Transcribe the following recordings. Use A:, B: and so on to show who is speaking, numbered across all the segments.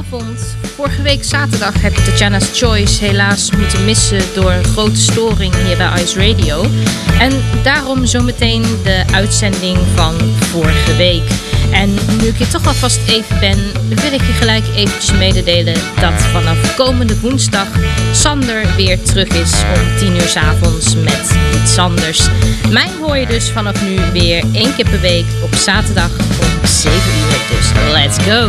A: avond. Vorige week zaterdag heb je Tatjana's Choice helaas moeten missen door een grote storing hier bij Ice Radio. En daarom zometeen de uitzending van vorige week. En nu ik hier toch alvast even ben, wil ik je gelijk eventjes mededelen dat vanaf komende woensdag Sander weer terug is om 10 uur s avonds met iets anders. Mij hoor je dus vanaf nu weer één keer per week op zaterdag om 7 uur. Dus let's go!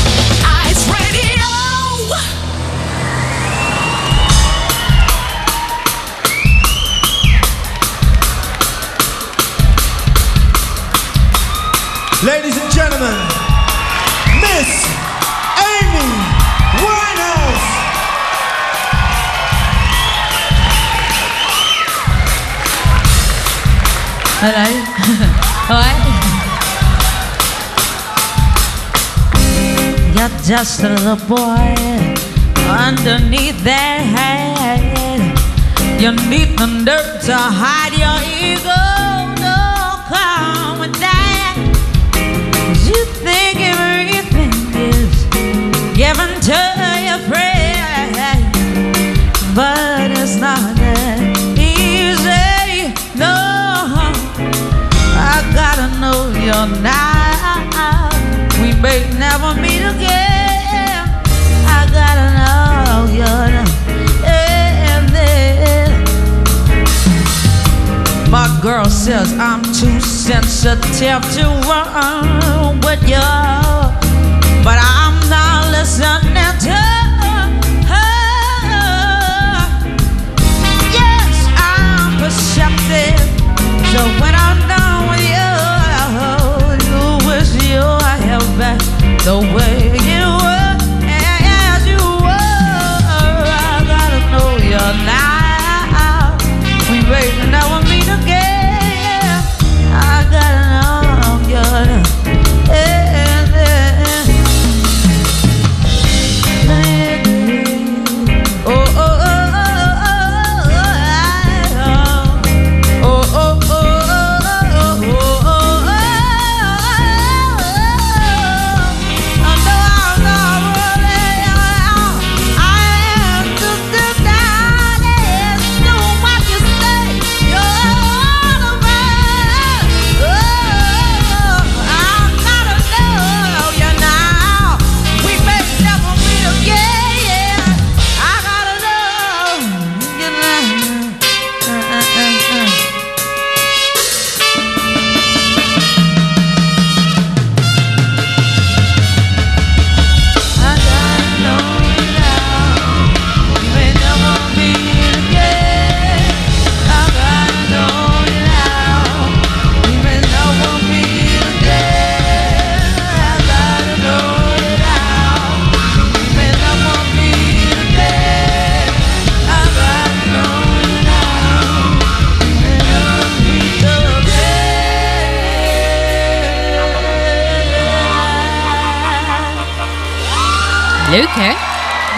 B: Miss Amy Winehouse.
C: Hello. Hi. You're just a little boy underneath that hat. You need the nerve to hide your ego. Given to your friend, but it's not easy. No, I gotta know you're not. We may never meet again. I gotta know you're not. Then my girl says I'm too sensitive to run with you, but I'm So when I'm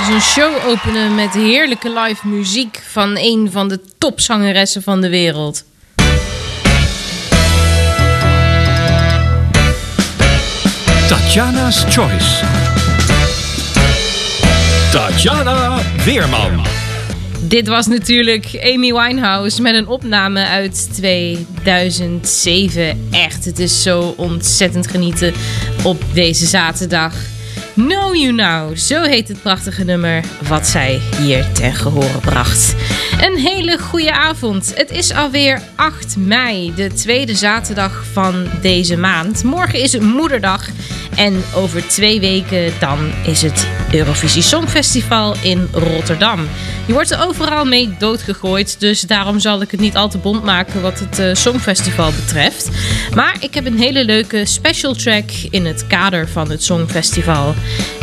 A: Zo'n show openen met heerlijke live muziek van een van de topzangeressen van de wereld.
D: Tatjana's Choice. Tatjana Weerman.
A: Dit was natuurlijk Amy Winehouse met een opname uit 2007. Echt, het is zo ontzettend genieten op deze zaterdag. Know You Now, zo heet het prachtige nummer wat zij hier ten gehore bracht. Een hele goede avond. Het is alweer 8 mei, de tweede zaterdag van deze maand. Morgen is het moederdag En over twee weken dan is het Eurovisie Songfestival in Rotterdam. Je wordt er overal mee doodgegooid, dus daarom zal ik het niet al te bond maken wat het uh, Songfestival betreft. Maar ik heb een hele leuke special track in het kader van het Songfestival.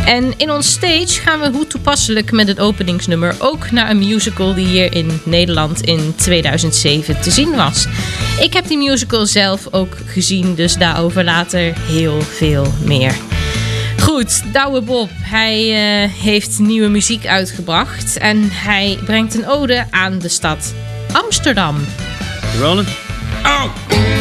A: En in ons stage gaan we hoe toepasselijk met het openingsnummer ook naar een musical die hier in Nederland in 2007 te zien was. Ik heb die musical zelf ook gezien, dus daarover later heel veel meer. Goed, Douwe Bob, hij uh, heeft nieuwe muziek uitgebracht en hij brengt een ode aan de stad Amsterdam.
E: Rolling? Oh!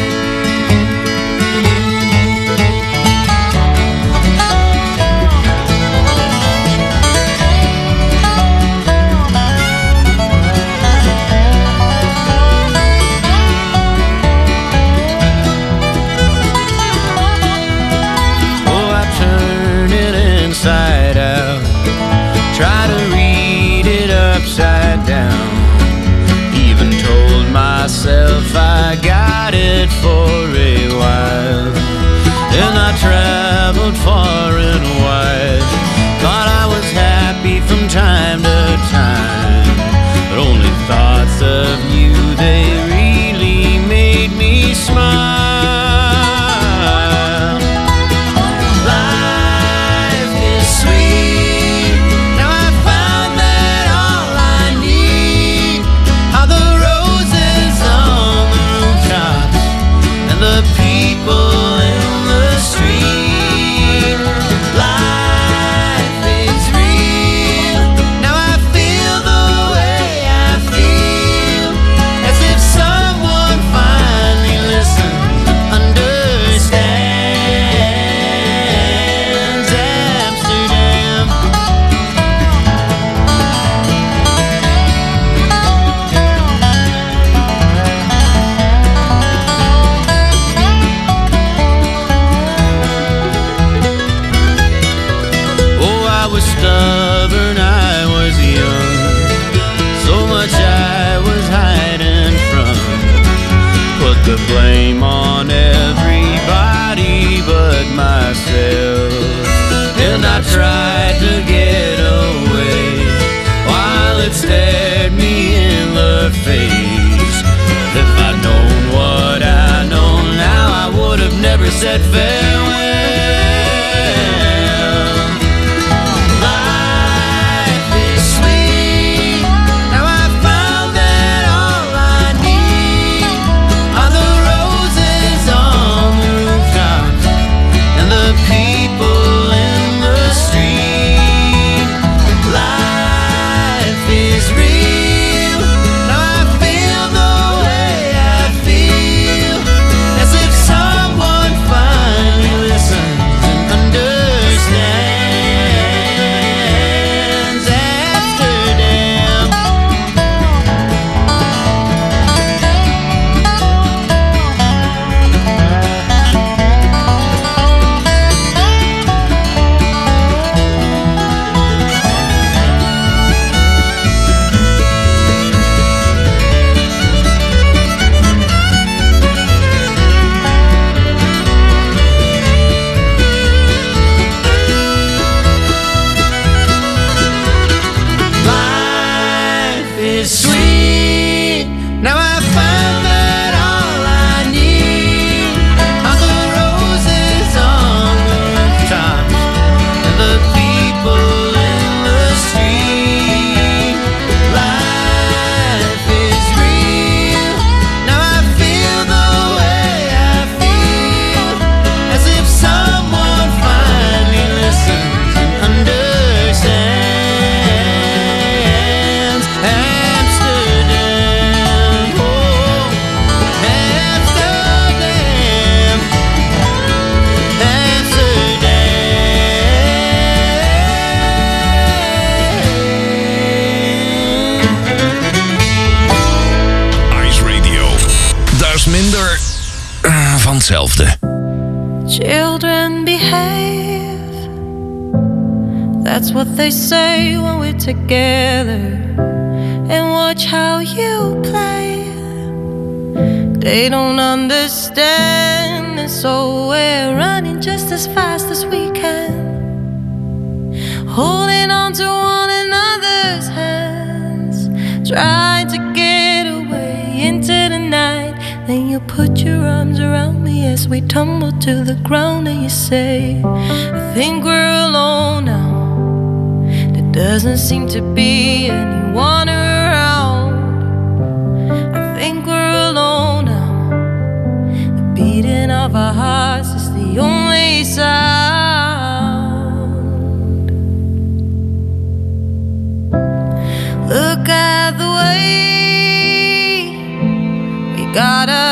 E: Face. If I'd known what I know now, I would have never said farewell.
F: hetzelfde.
G: Children behave. That's what they say when we're together. And watch how you play. They don't understand, and so we're running just as fast as we
F: can. Holding on to one another's hands. Trying put your arms around me as we tumble to the ground and you say, I think we're alone now. There doesn't seem to be anyone around. I think we're alone now. The beating of our hearts is the only sound. Look at the way we got us.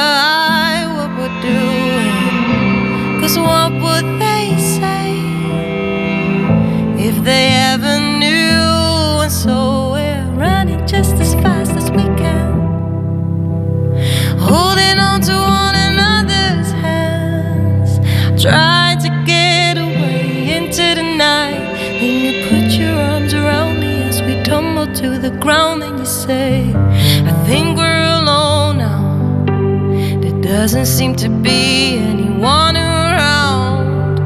F: doesn't seem to be anyone around.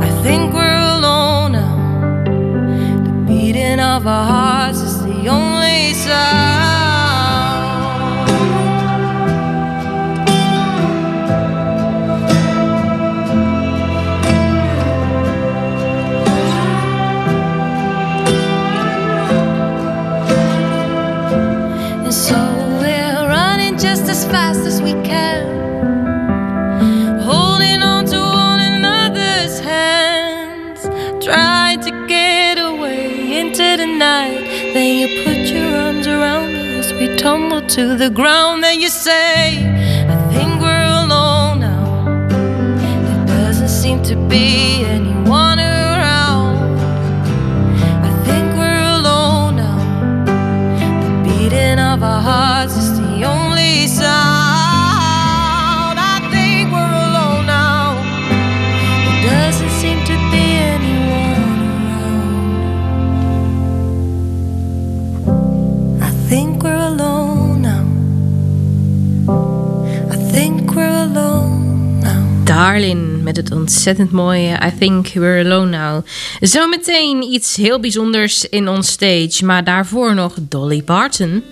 F: I think we're alone now. The beating of our hearts is the only sound. to
A: the ground. het ontzettend mooi. Eh, I think we're alone now. Zometeen iets heel bijzonders in ons stage, maar daarvoor nog Dolly Parton.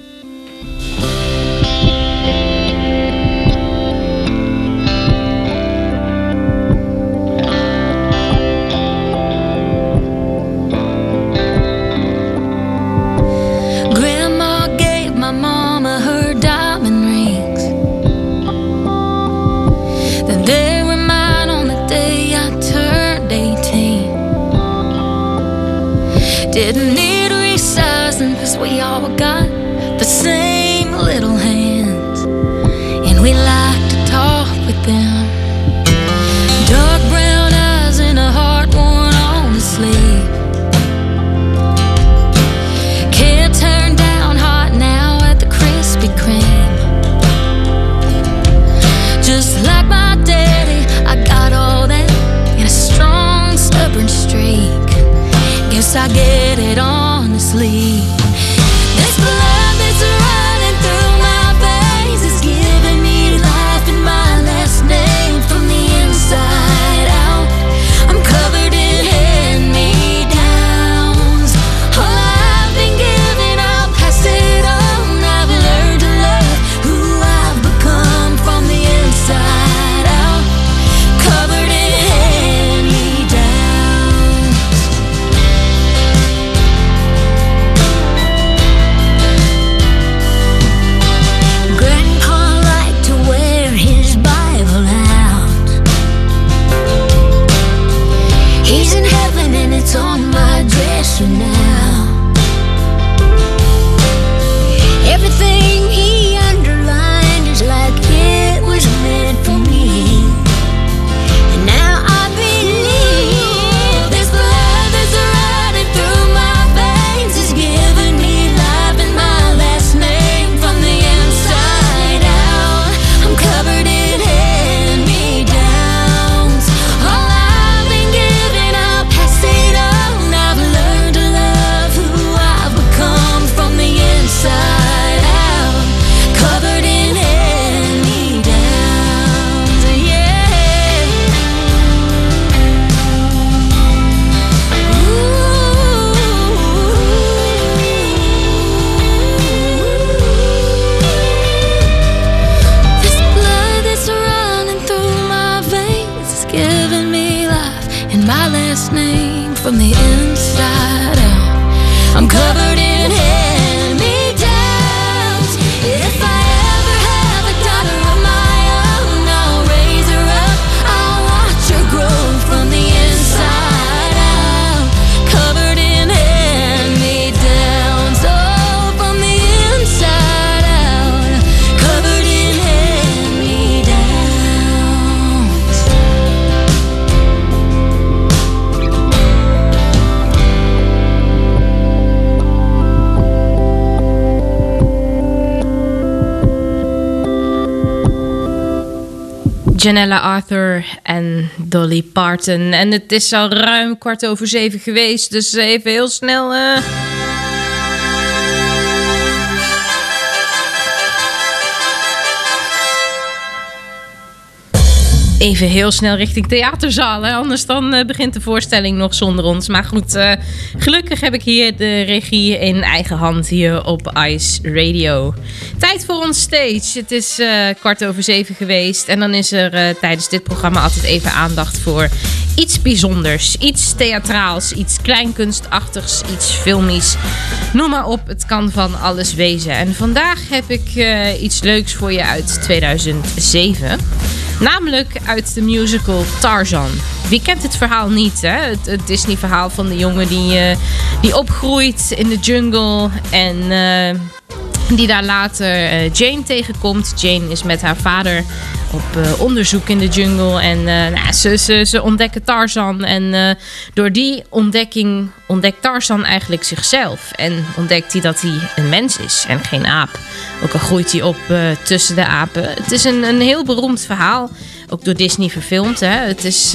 F: I get it on.
A: Janella Arthur en Dolly Parton. En het is al ruim kwart over zeven geweest, dus even heel snel. eh, Even heel snel richting theaterzaal, hè? anders dan eh, begint de voorstelling nog zonder ons. Maar goed, eh, gelukkig heb ik hier de regie in eigen hand hier op Ice Radio. Tijd voor ons stage. Het is eh, kwart over zeven geweest en dan is er tijdens dit programma altijd even aandacht voor iets bijzonders. Iets theatraals, iets kleinkunstachtigs, iets filmisch. Noem maar op, het kan van alles wezen. En vandaag heb ik iets leuks voor je uit 2007. Namelijk uit de musical Tarzan. Wie kent het verhaal niet, hè? Het, Disney-verhaal van de jongen die, eh, die opgroeit in de jungle en eh, die daar later eh, Jane tegenkomt. Jane is met haar vader op eh, onderzoek in de jungle en eh, nou, ze, ze, ze ontdekken Tarzan. En door die ontdekking ontdekt Tarzan eigenlijk zichzelf. En ontdekt hij dat hij een mens is en geen aap. Ook al groeit hij op tussen de apen. Het is een, een heel beroemd verhaal. Ook door Disney verfilmd. Hè. Het, is,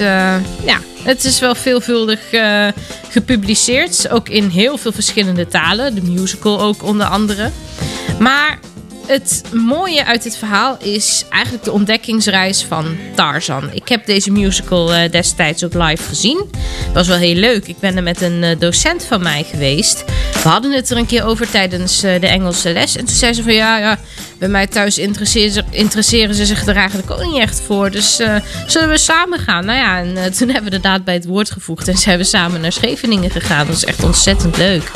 A: ja, het is wel veelvuldig gepubliceerd. Ook in heel veel verschillende talen. De musical ook onder andere. Maar het mooie uit dit verhaal is eigenlijk de ontdekkingsreis van Tarzan. Ik heb deze musical eh, destijds ook live gezien. Dat was wel heel leuk. Ik ben er met een eh, docent van mij geweest. We hadden het er een keer over tijdens eh, de Engelse les. En toen zei ze van ja, ja bij mij thuis interesseren ze, interesseren ze zich er eigenlijk ook niet echt voor. Dus eh, zullen we samen gaan? Nou ja, en eh, toen hebben we de daad bij het woord gevoegd. En zijn we samen naar Scheveningen gegaan. Dat is echt ontzettend leuk.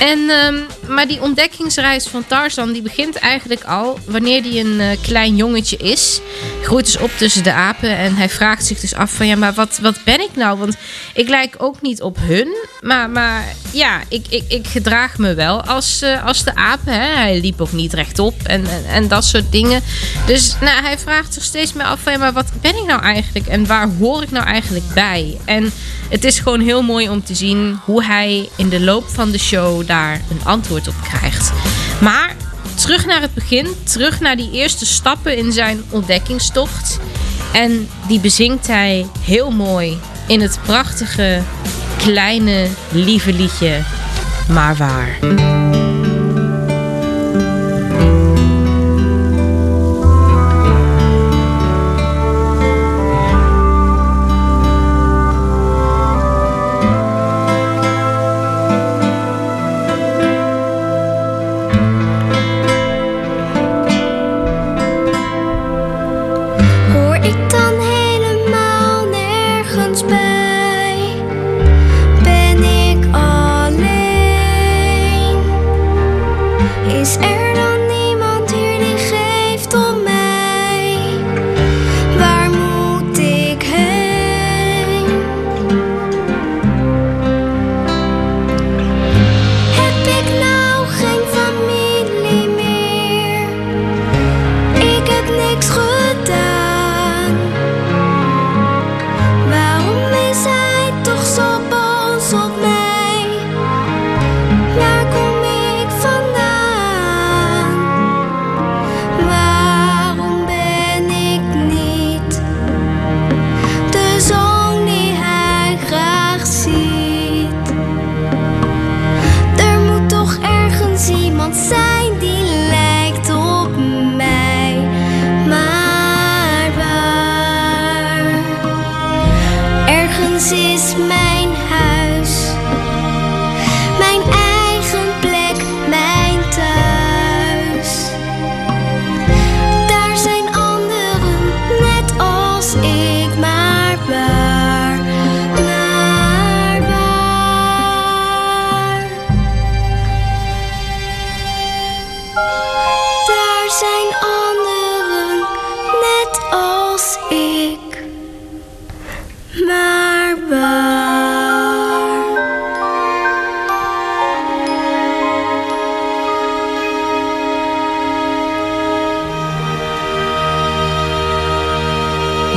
A: En, ehm, maar die ontdekkingsreis van Tarzan die begint eigenlijk al wanneer hij een eh, klein jongetje is. Groeit dus op tussen de apen en hij vraagt zich dus af van ja, maar wat, wat ben ik nou? Want ik lijk ook niet op hun, maar, maar ja, ik, ik, ik gedraag me wel als, als de apen. Hè? Hij liep ook niet rechtop en, en, en dat soort dingen. Dus nou, hij vraagt zich steeds meer af van ja, maar wat ben ik nou eigenlijk en waar hoor ik nou eigenlijk bij? En het is gewoon heel mooi om te zien hoe hij in de loop van de show daar een antwoord op krijgt. Maar terug naar het begin, terug naar die eerste stappen in zijn ontdekkingstocht. En die bezingt hij heel mooi in het prachtige, kleine, lieve liedje Maar Waar.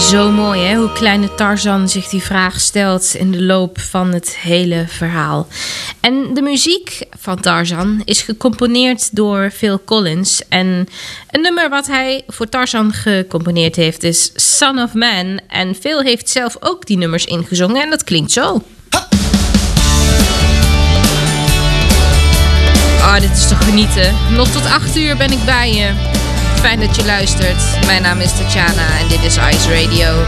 G: Zo
H: mooi, hè? Hoe kleine Tarzan zich die vraag stelt in de loop van het hele verhaal. En de muziek van Tarzan is gecomponeerd door Phil Collins. En een nummer wat hij voor Tarzan gecomponeerd heeft is Son of Man. En Phil heeft zelf ook die nummers ingezongen en dat klinkt zo. Ah, dit is toch genieten. Nog tot 8 uur ben ik bij je. Fijn dat je luistert. Mijn naam is Tatjana en dit is Ice Radio.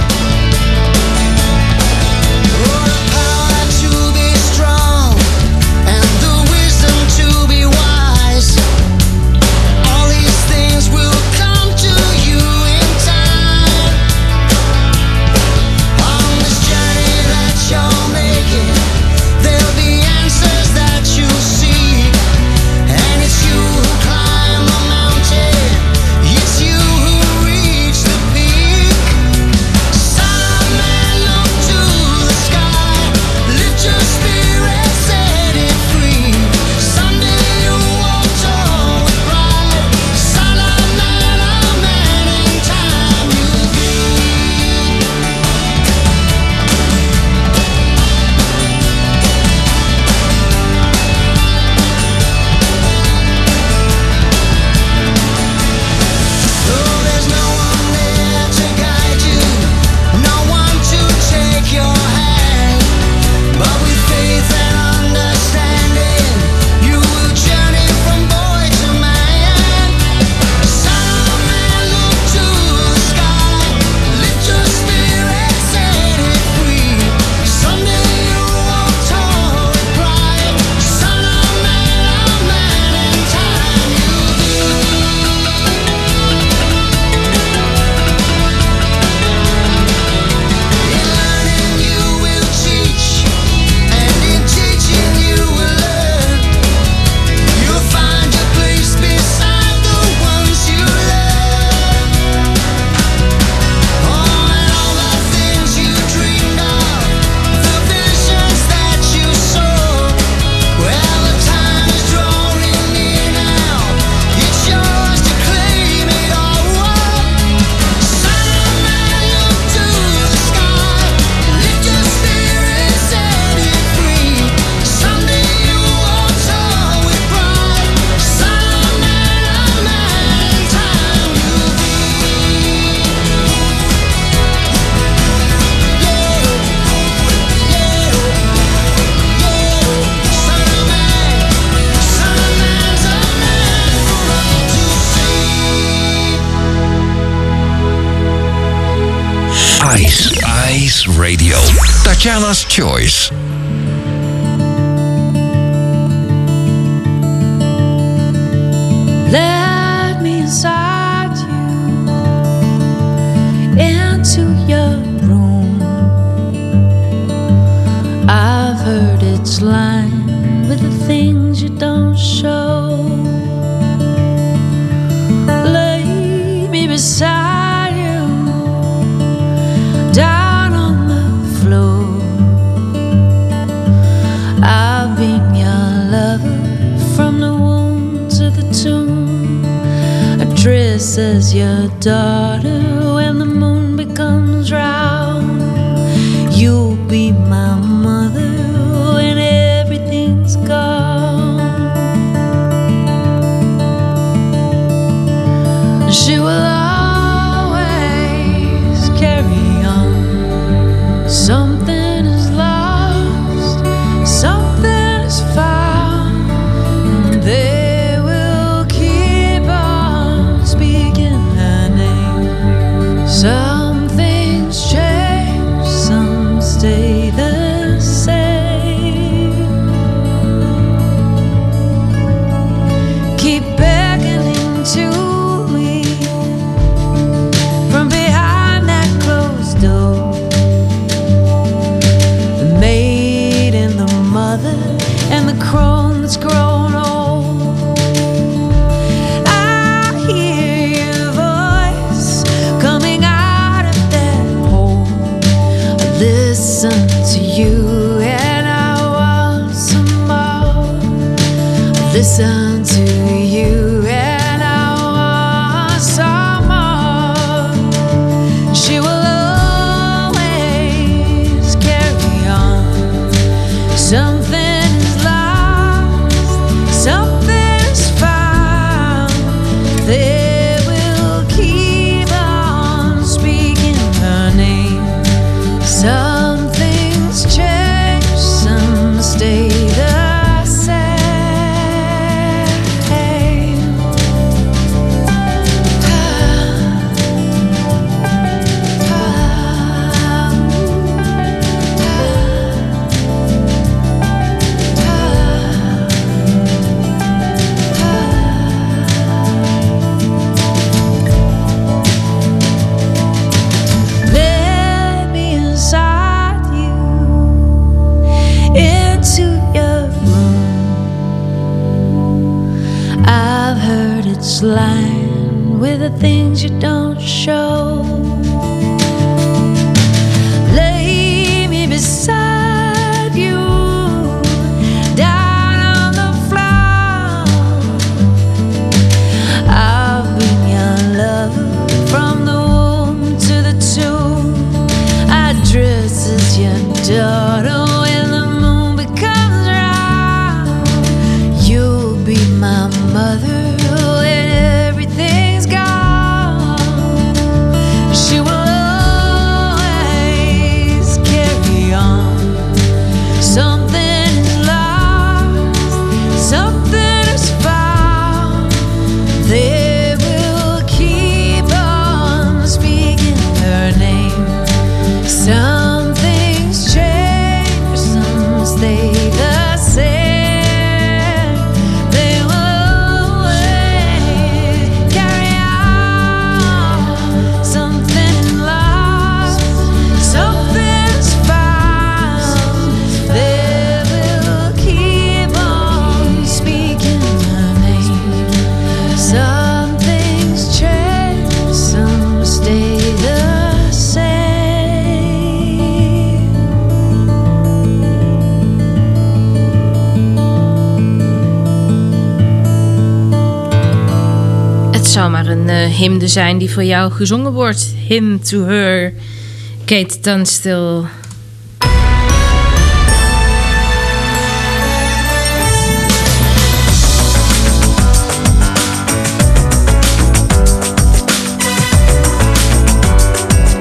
D: First Choice.
F: dress as your daughter when the moon becomes round. You
A: Het zou maar een eh, hymne zijn die voor jou gezongen wordt. Hymn to her. Kate Tunstall.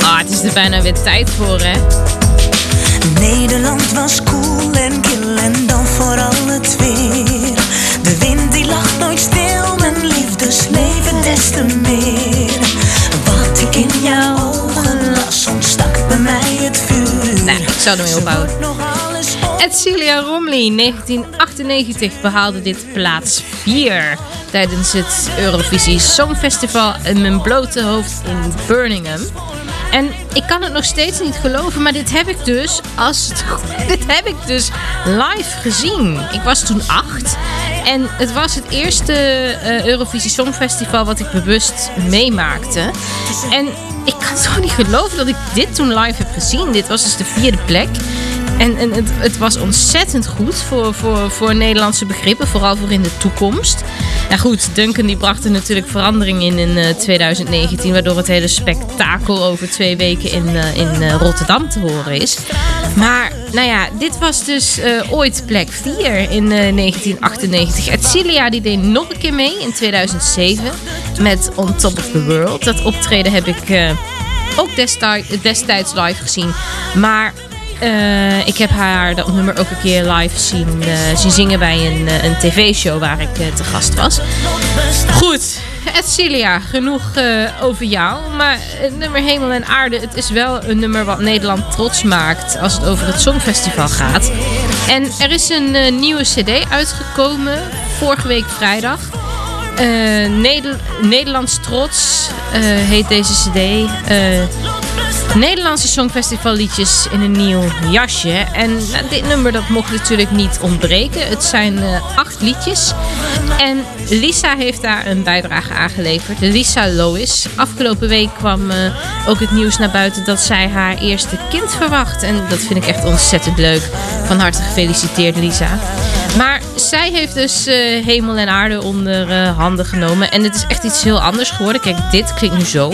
A: Ah, het is er bijna weer tijd voor, hè?
H: Nederland was koel en kil en dan vooral het weer.
A: Zal ermee ophouden. Edcilia Romley, 1998, behaalde dit plaats 4 tijdens het Eurovisie Songfestival in mijn blote hoofd in Birmingham. En ik kan het nog steeds niet geloven, maar dit heb ik dus als dit heb ik dus live gezien. Ik was toen acht en het was het eerste eh, Eurovisie Songfestival wat ik bewust meemaakte. En ik kan gewoon niet geloven dat ik dit toen live heb gezien. Dit was dus de vierde plek. En, en het, het was ontzettend goed voor, voor, voor Nederlandse begrippen, vooral voor in de toekomst. Ja goed, Duncan die bracht er natuurlijk verandering in in eh, 2019, waardoor het hele spektakel over twee weken in, eh, in eh, Rotterdam te horen is. Maar nou ja, dit was dus eh, ooit plek 4 in eh, 1998. Edcilia die deed nog een keer mee in 2007 met On Top of the World. Dat optreden heb ik eh, ook destijds, destijds live gezien. Maar eh, ik heb haar dat nummer ook een keer live zien, eh, zingen bij een, eh, een tv-show waar ik te gast was. Goed, Edcilia, genoeg over jou. Maar het nummer Hemel en Aarde, het is wel een nummer wat Nederland trots maakt als het over het Songfestival gaat. En er is een nieuwe cd uitgekomen, vorige week vrijdag. Neder- Nederlands Trots heet deze cd. Nederlandse Songfestival liedjes in een nieuw jasje. En nou, dit nummer dat mocht natuurlijk niet ontbreken. Het zijn eh, acht liedjes. En Lisa heeft daar een bijdrage aan geleverd. Lisa Lois. Afgelopen week kwam eh, ook het nieuws naar buiten dat zij haar eerste kind verwacht. En dat vind ik echt ontzettend leuk. Van harte gefeliciteerd Lisa. Maar zij heeft dus eh, hemel en aarde onder handen genomen. En het is echt iets heel anders geworden. Kijk, dit klinkt nu zo.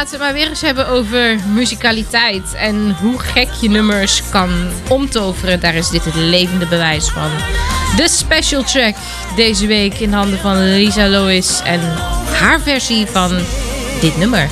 A: Laten we maar weer eens hebben over muzikaliteit. En hoe gek je nummers kan omtoveren. Daar is dit het levende bewijs van. De special track deze week in handen van Lisa Lois. En haar versie van dit nummer.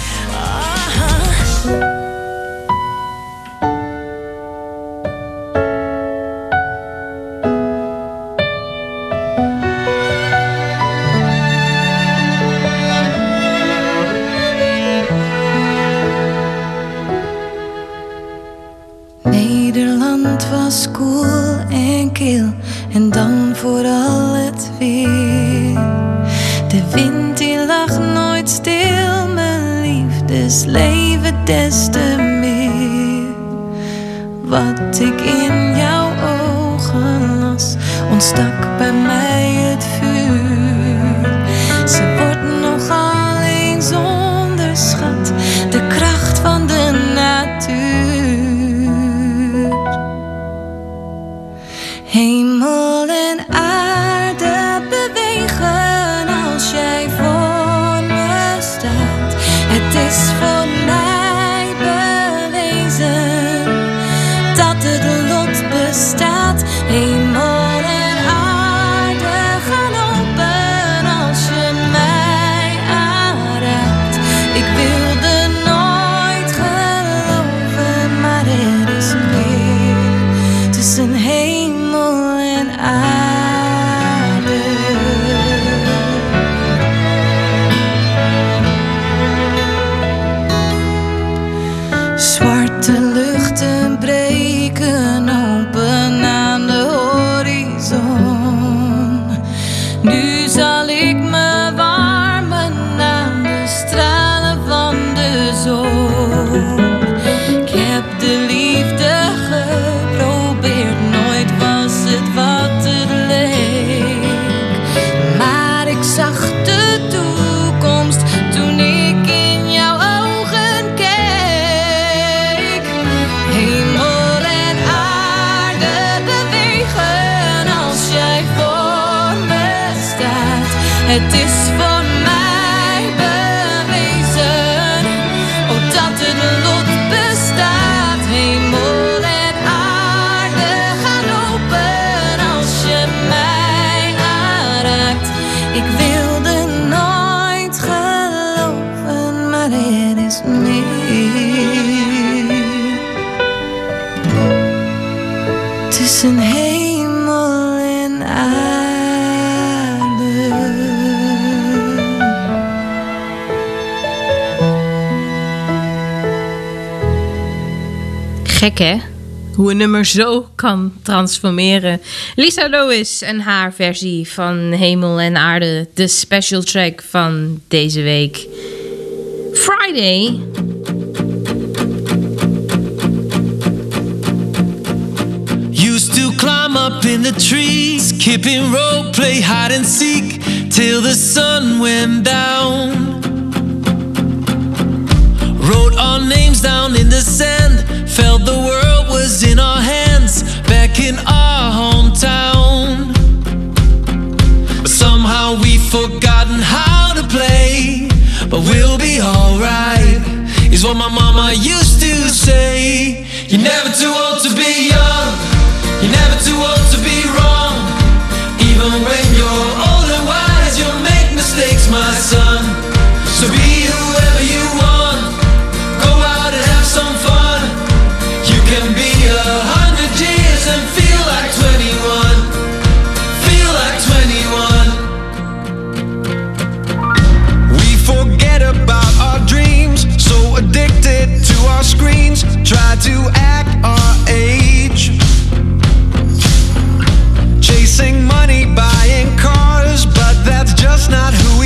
A: Gek hè? Hoe een nummer zo kan transformeren. Lisa Lois en haar versie van Hemel en Aarde, de special track van deze week. Friday.
E: Used to climb up in the trees, skipping rope, play hide and seek till the sun went down. our names down in the sand. Felt the world was in our hands back in our hometown. But somehow we've forgotten how to play. But we'll be alright, is what my mama used to say. You're never too old to be young, you're never too old to be wrong, even when you're old. our screens Try to act our age. Chasing money, buying cars But that's just not who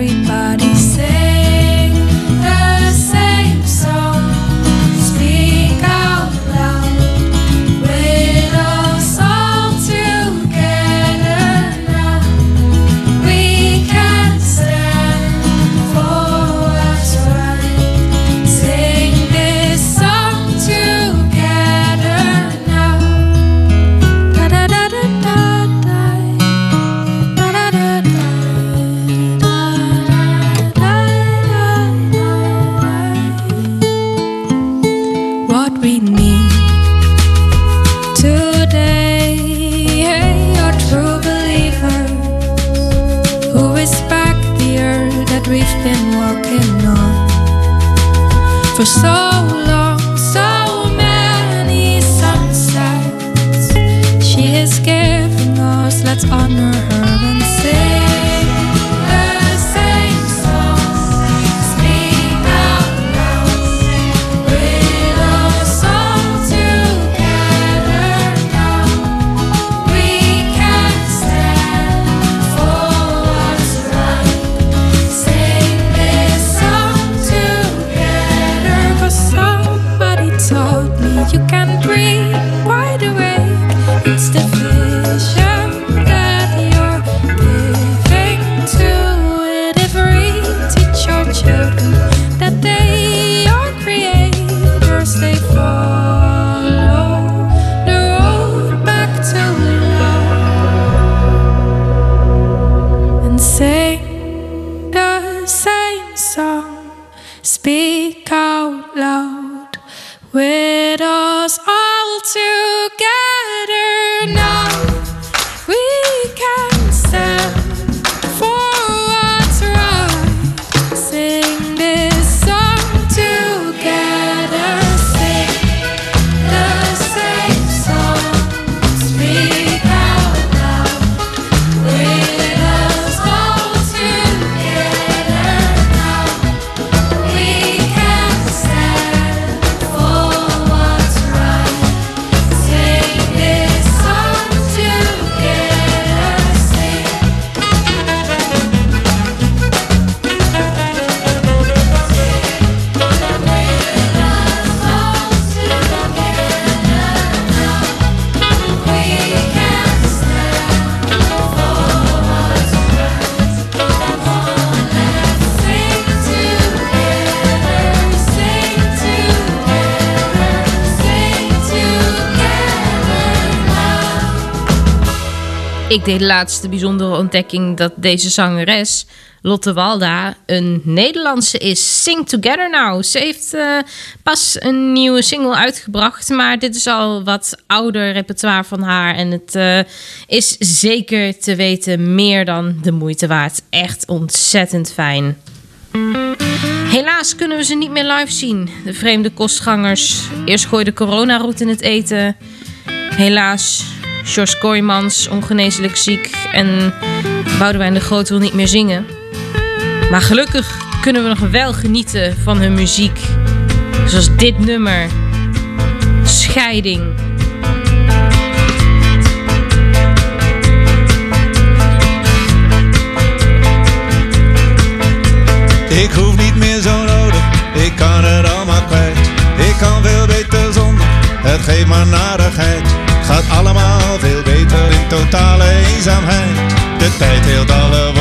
G: everybody say speak out loud.
A: ik de laatste bijzondere ontdekking dat deze zangeres, Lotte Walda, een Nederlandse is. Sing Together Now. Ze heeft eh, pas een nieuwe single uitgebracht, maar dit is al wat ouder repertoire van haar. En het eh, is zeker te weten meer dan de moeite waard. Echt ontzettend fijn. Helaas kunnen we ze niet meer live zien, de vreemde kostgangers. Eerst gooide corona roet in het eten. Helaas, George Kooijmans, ongeneeslijk ziek en Boudewijn de Groot wil niet meer zingen. Maar gelukkig kunnen we nog wel genieten van hun muziek. Zoals dit nummer, Scheiding.
B: Ik hoef niet meer zo nodig, ik kan het allemaal kwijt. Ik kan veel beter zonder, het geeft maar narigheid. Gaat allemaal totale eenzaamheid. De tijd heelt alle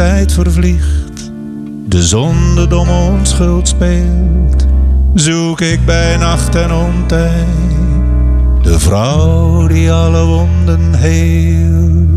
B: tijd vervliegt, de zon de domme onschuld speelt, zoek ik bij nacht en ontijd de vrouw die alle wonden heelt.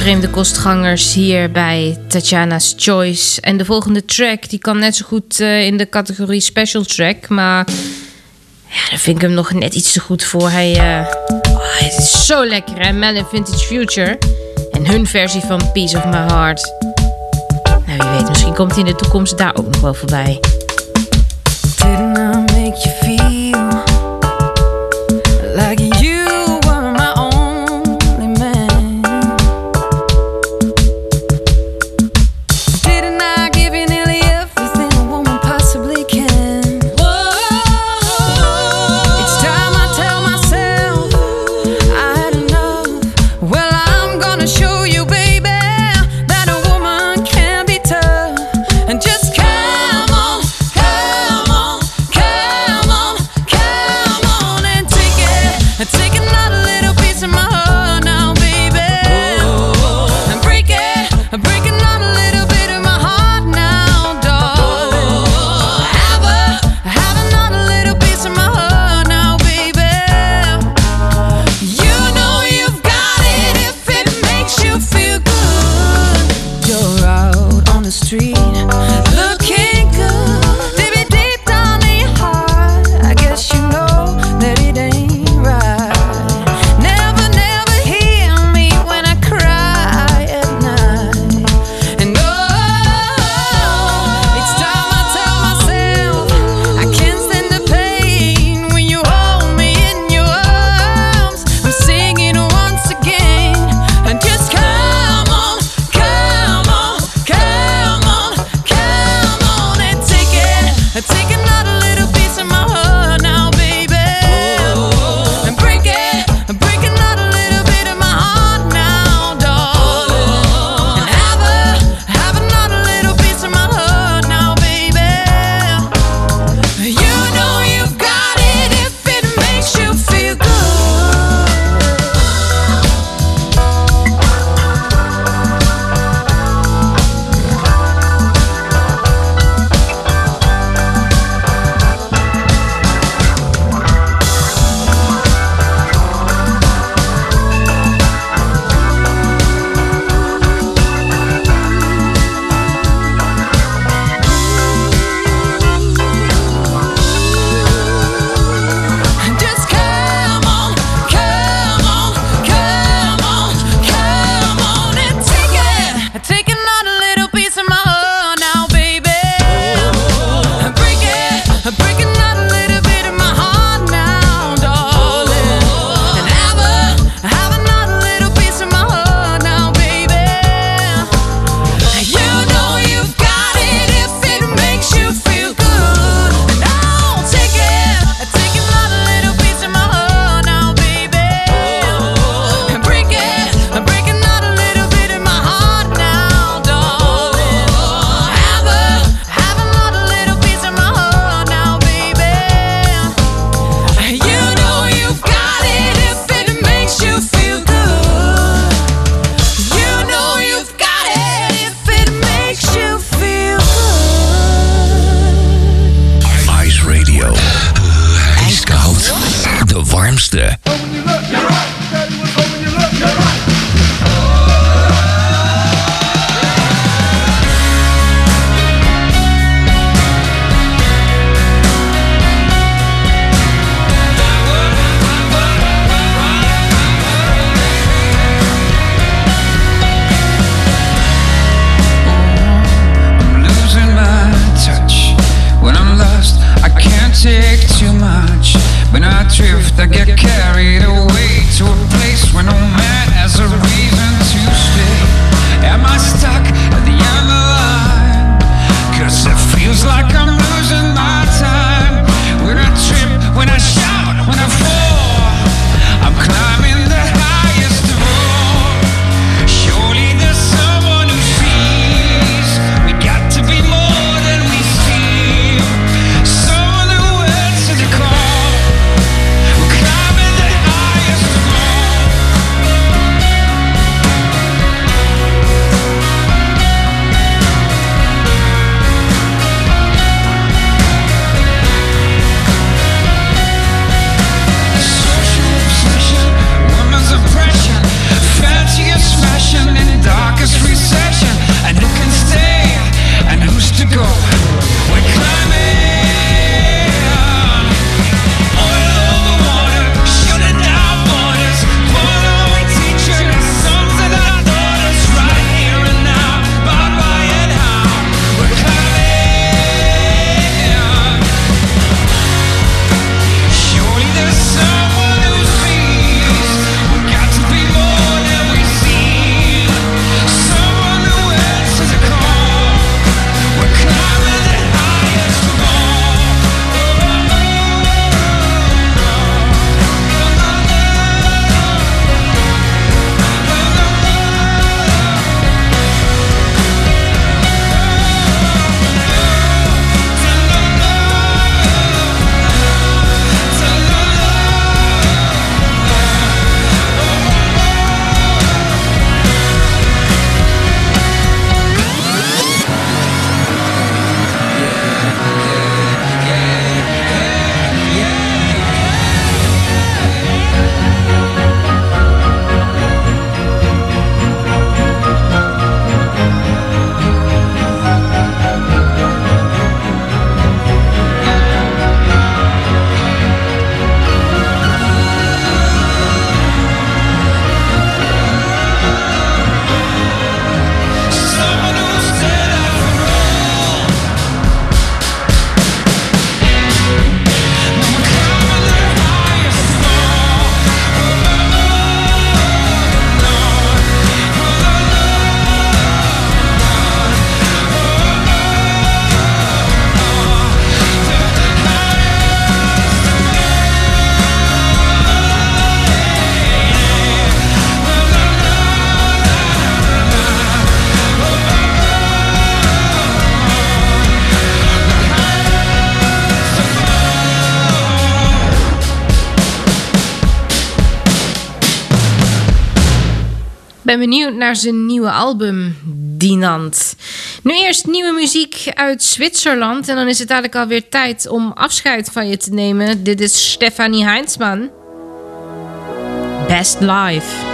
F: Vreemde Kostgangers hier bij Tatjana's Choice. En de volgende track die kan net zo goed eh, in de categorie Special Track. Maar ja, daar vind ik hem nog net iets te goed voor. Hij, eh, oh, het is zo lekker hè, Man in Vintage Future. En hun versie van Piece of My Heart. Nou wie weet, misschien komt hij in de toekomst daar ook nog wel voorbij.
A: benieuwd naar zijn nieuwe album, Dinant. Nu eerst nieuwe muziek uit Zwitserland. En dan is het dadelijk alweer tijd om afscheid van je te nemen. Dit is Stefanie Heinzman. Best Life.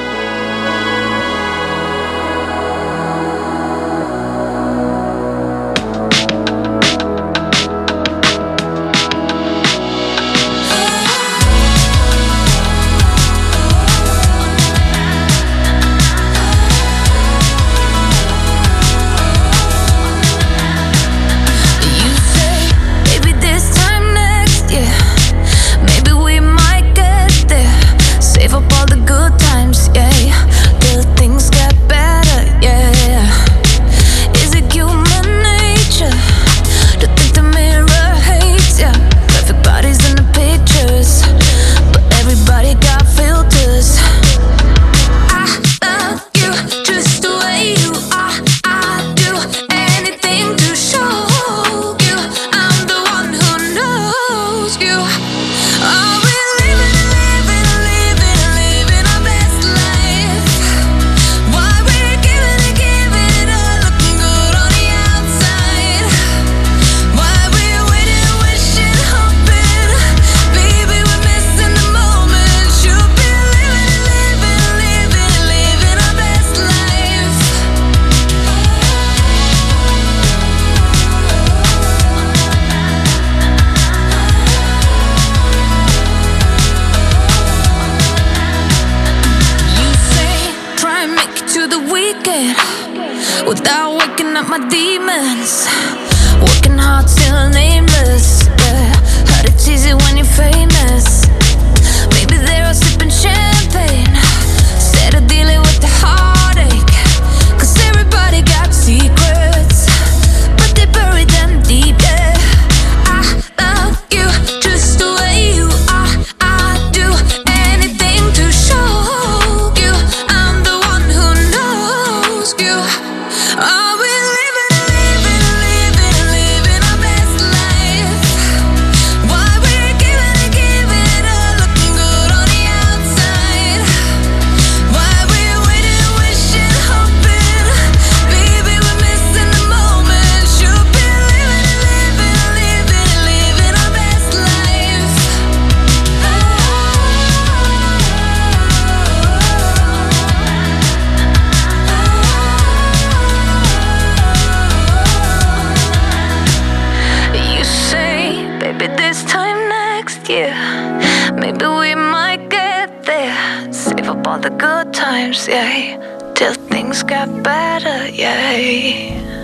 I: Till things got better, yeah.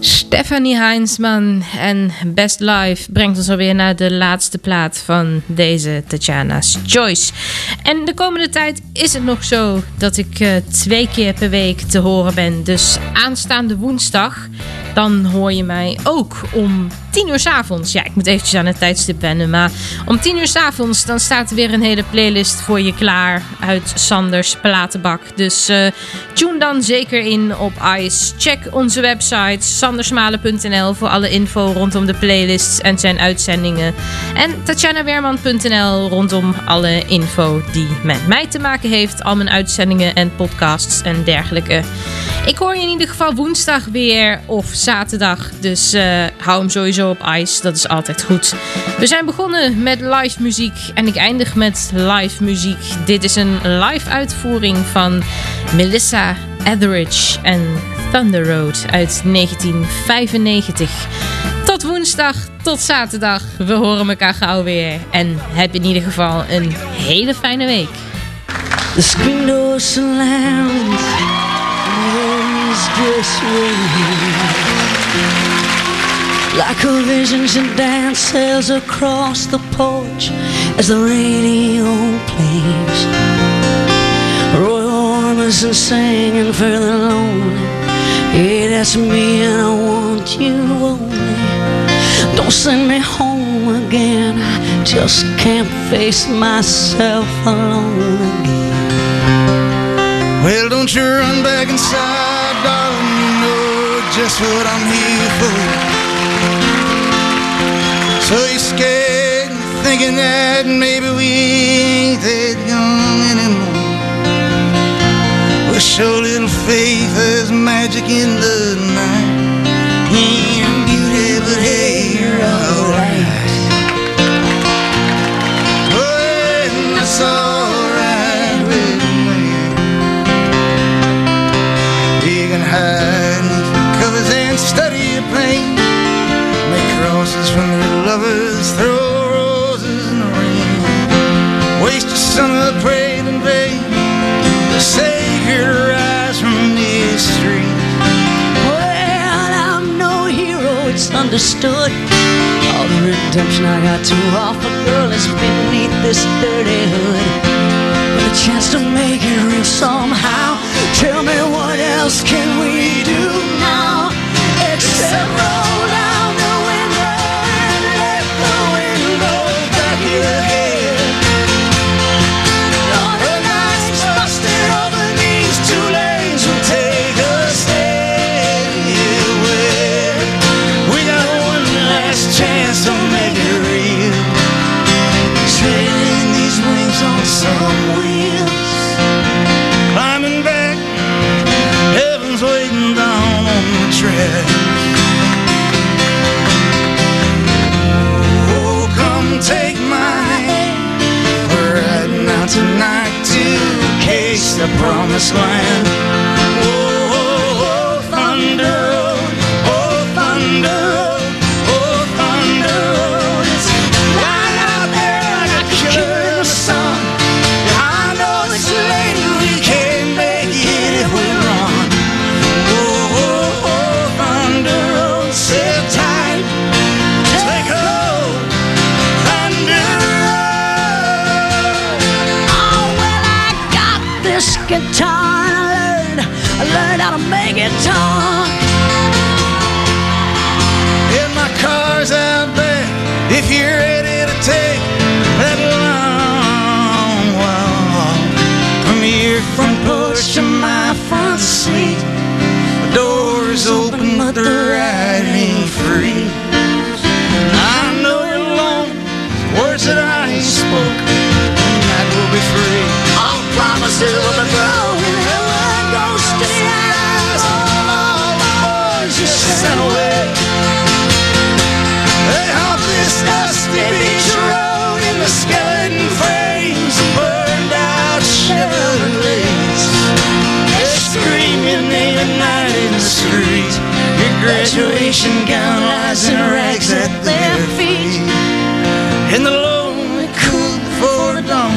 A: Stephanie Heinsman en Best Life brengt ons alweer naar de laatste plaat van deze Tatjana's Choice. En de komende tijd is het nog zo dat ik eh, twee keer per week te horen ben. Dus aanstaande woensdag, dan hoor je mij ook om 10 uur s avonds. Ja, ik moet eventjes aan het tijdstip wennen, maar om 10 uur s avonds dan staat er weer een hele playlist voor je klaar uit Sanders platenbak. Dus eh, tune dan zeker in op ICE. Check onze website sandersmalen.nl voor alle info rondom de playlists en zijn uitzendingen. En tatjanaweerman.nl rondom alle info die met mij te maken heeft. Al mijn uitzendingen en podcasts en dergelijke. Ik hoor je in ieder geval woensdag weer of zaterdag. Dus eh, hou hem sowieso op ice. Dat is altijd goed. We zijn begonnen met live muziek. En ik eindig met live muziek. Dit is een live uitvoering van Melissa Etheridge en Thunder Road uit 1995. Tot woensdag, tot zaterdag. We horen elkaar gauw weer. En heb in ieder geval een hele fijne week.
J: The screen door slammed, and is just waiting. Like a vision, she dances across the porch as radio plays. Roy Orbison singing for the lonely. Hey, that's me, and I want you only. Don't send me home again. I just can't face myself alone again.
H: Well, don't you run back inside, darling. You know just what I'm here for. So you're scared, thinking that maybe we ain't that young show little faith, there's magic in the night. And beauty, but hey, you're alright. Oh, and that's alright with me. You can hide beneath covers and study your pain. Make crosses from your lovers, throw roses in the rain. Waste your summer praying
J: understood. All the redemption I got to offer, girl, is beneath this dirty hood. With a chance to make it real somehow. Tell me what else can we do now? Except roll on. Oh, come take my hand. We're riding out tonight to case the promised land.
H: time. graduation gown lies in rags at their feet. In the lonely cool before dawn,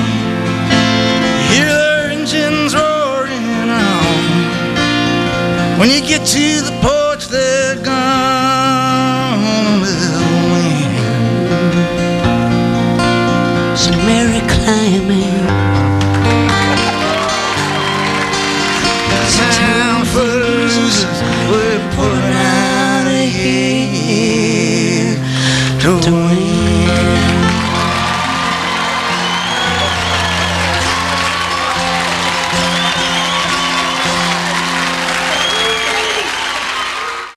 H: hear their engines roaring on. When you get to the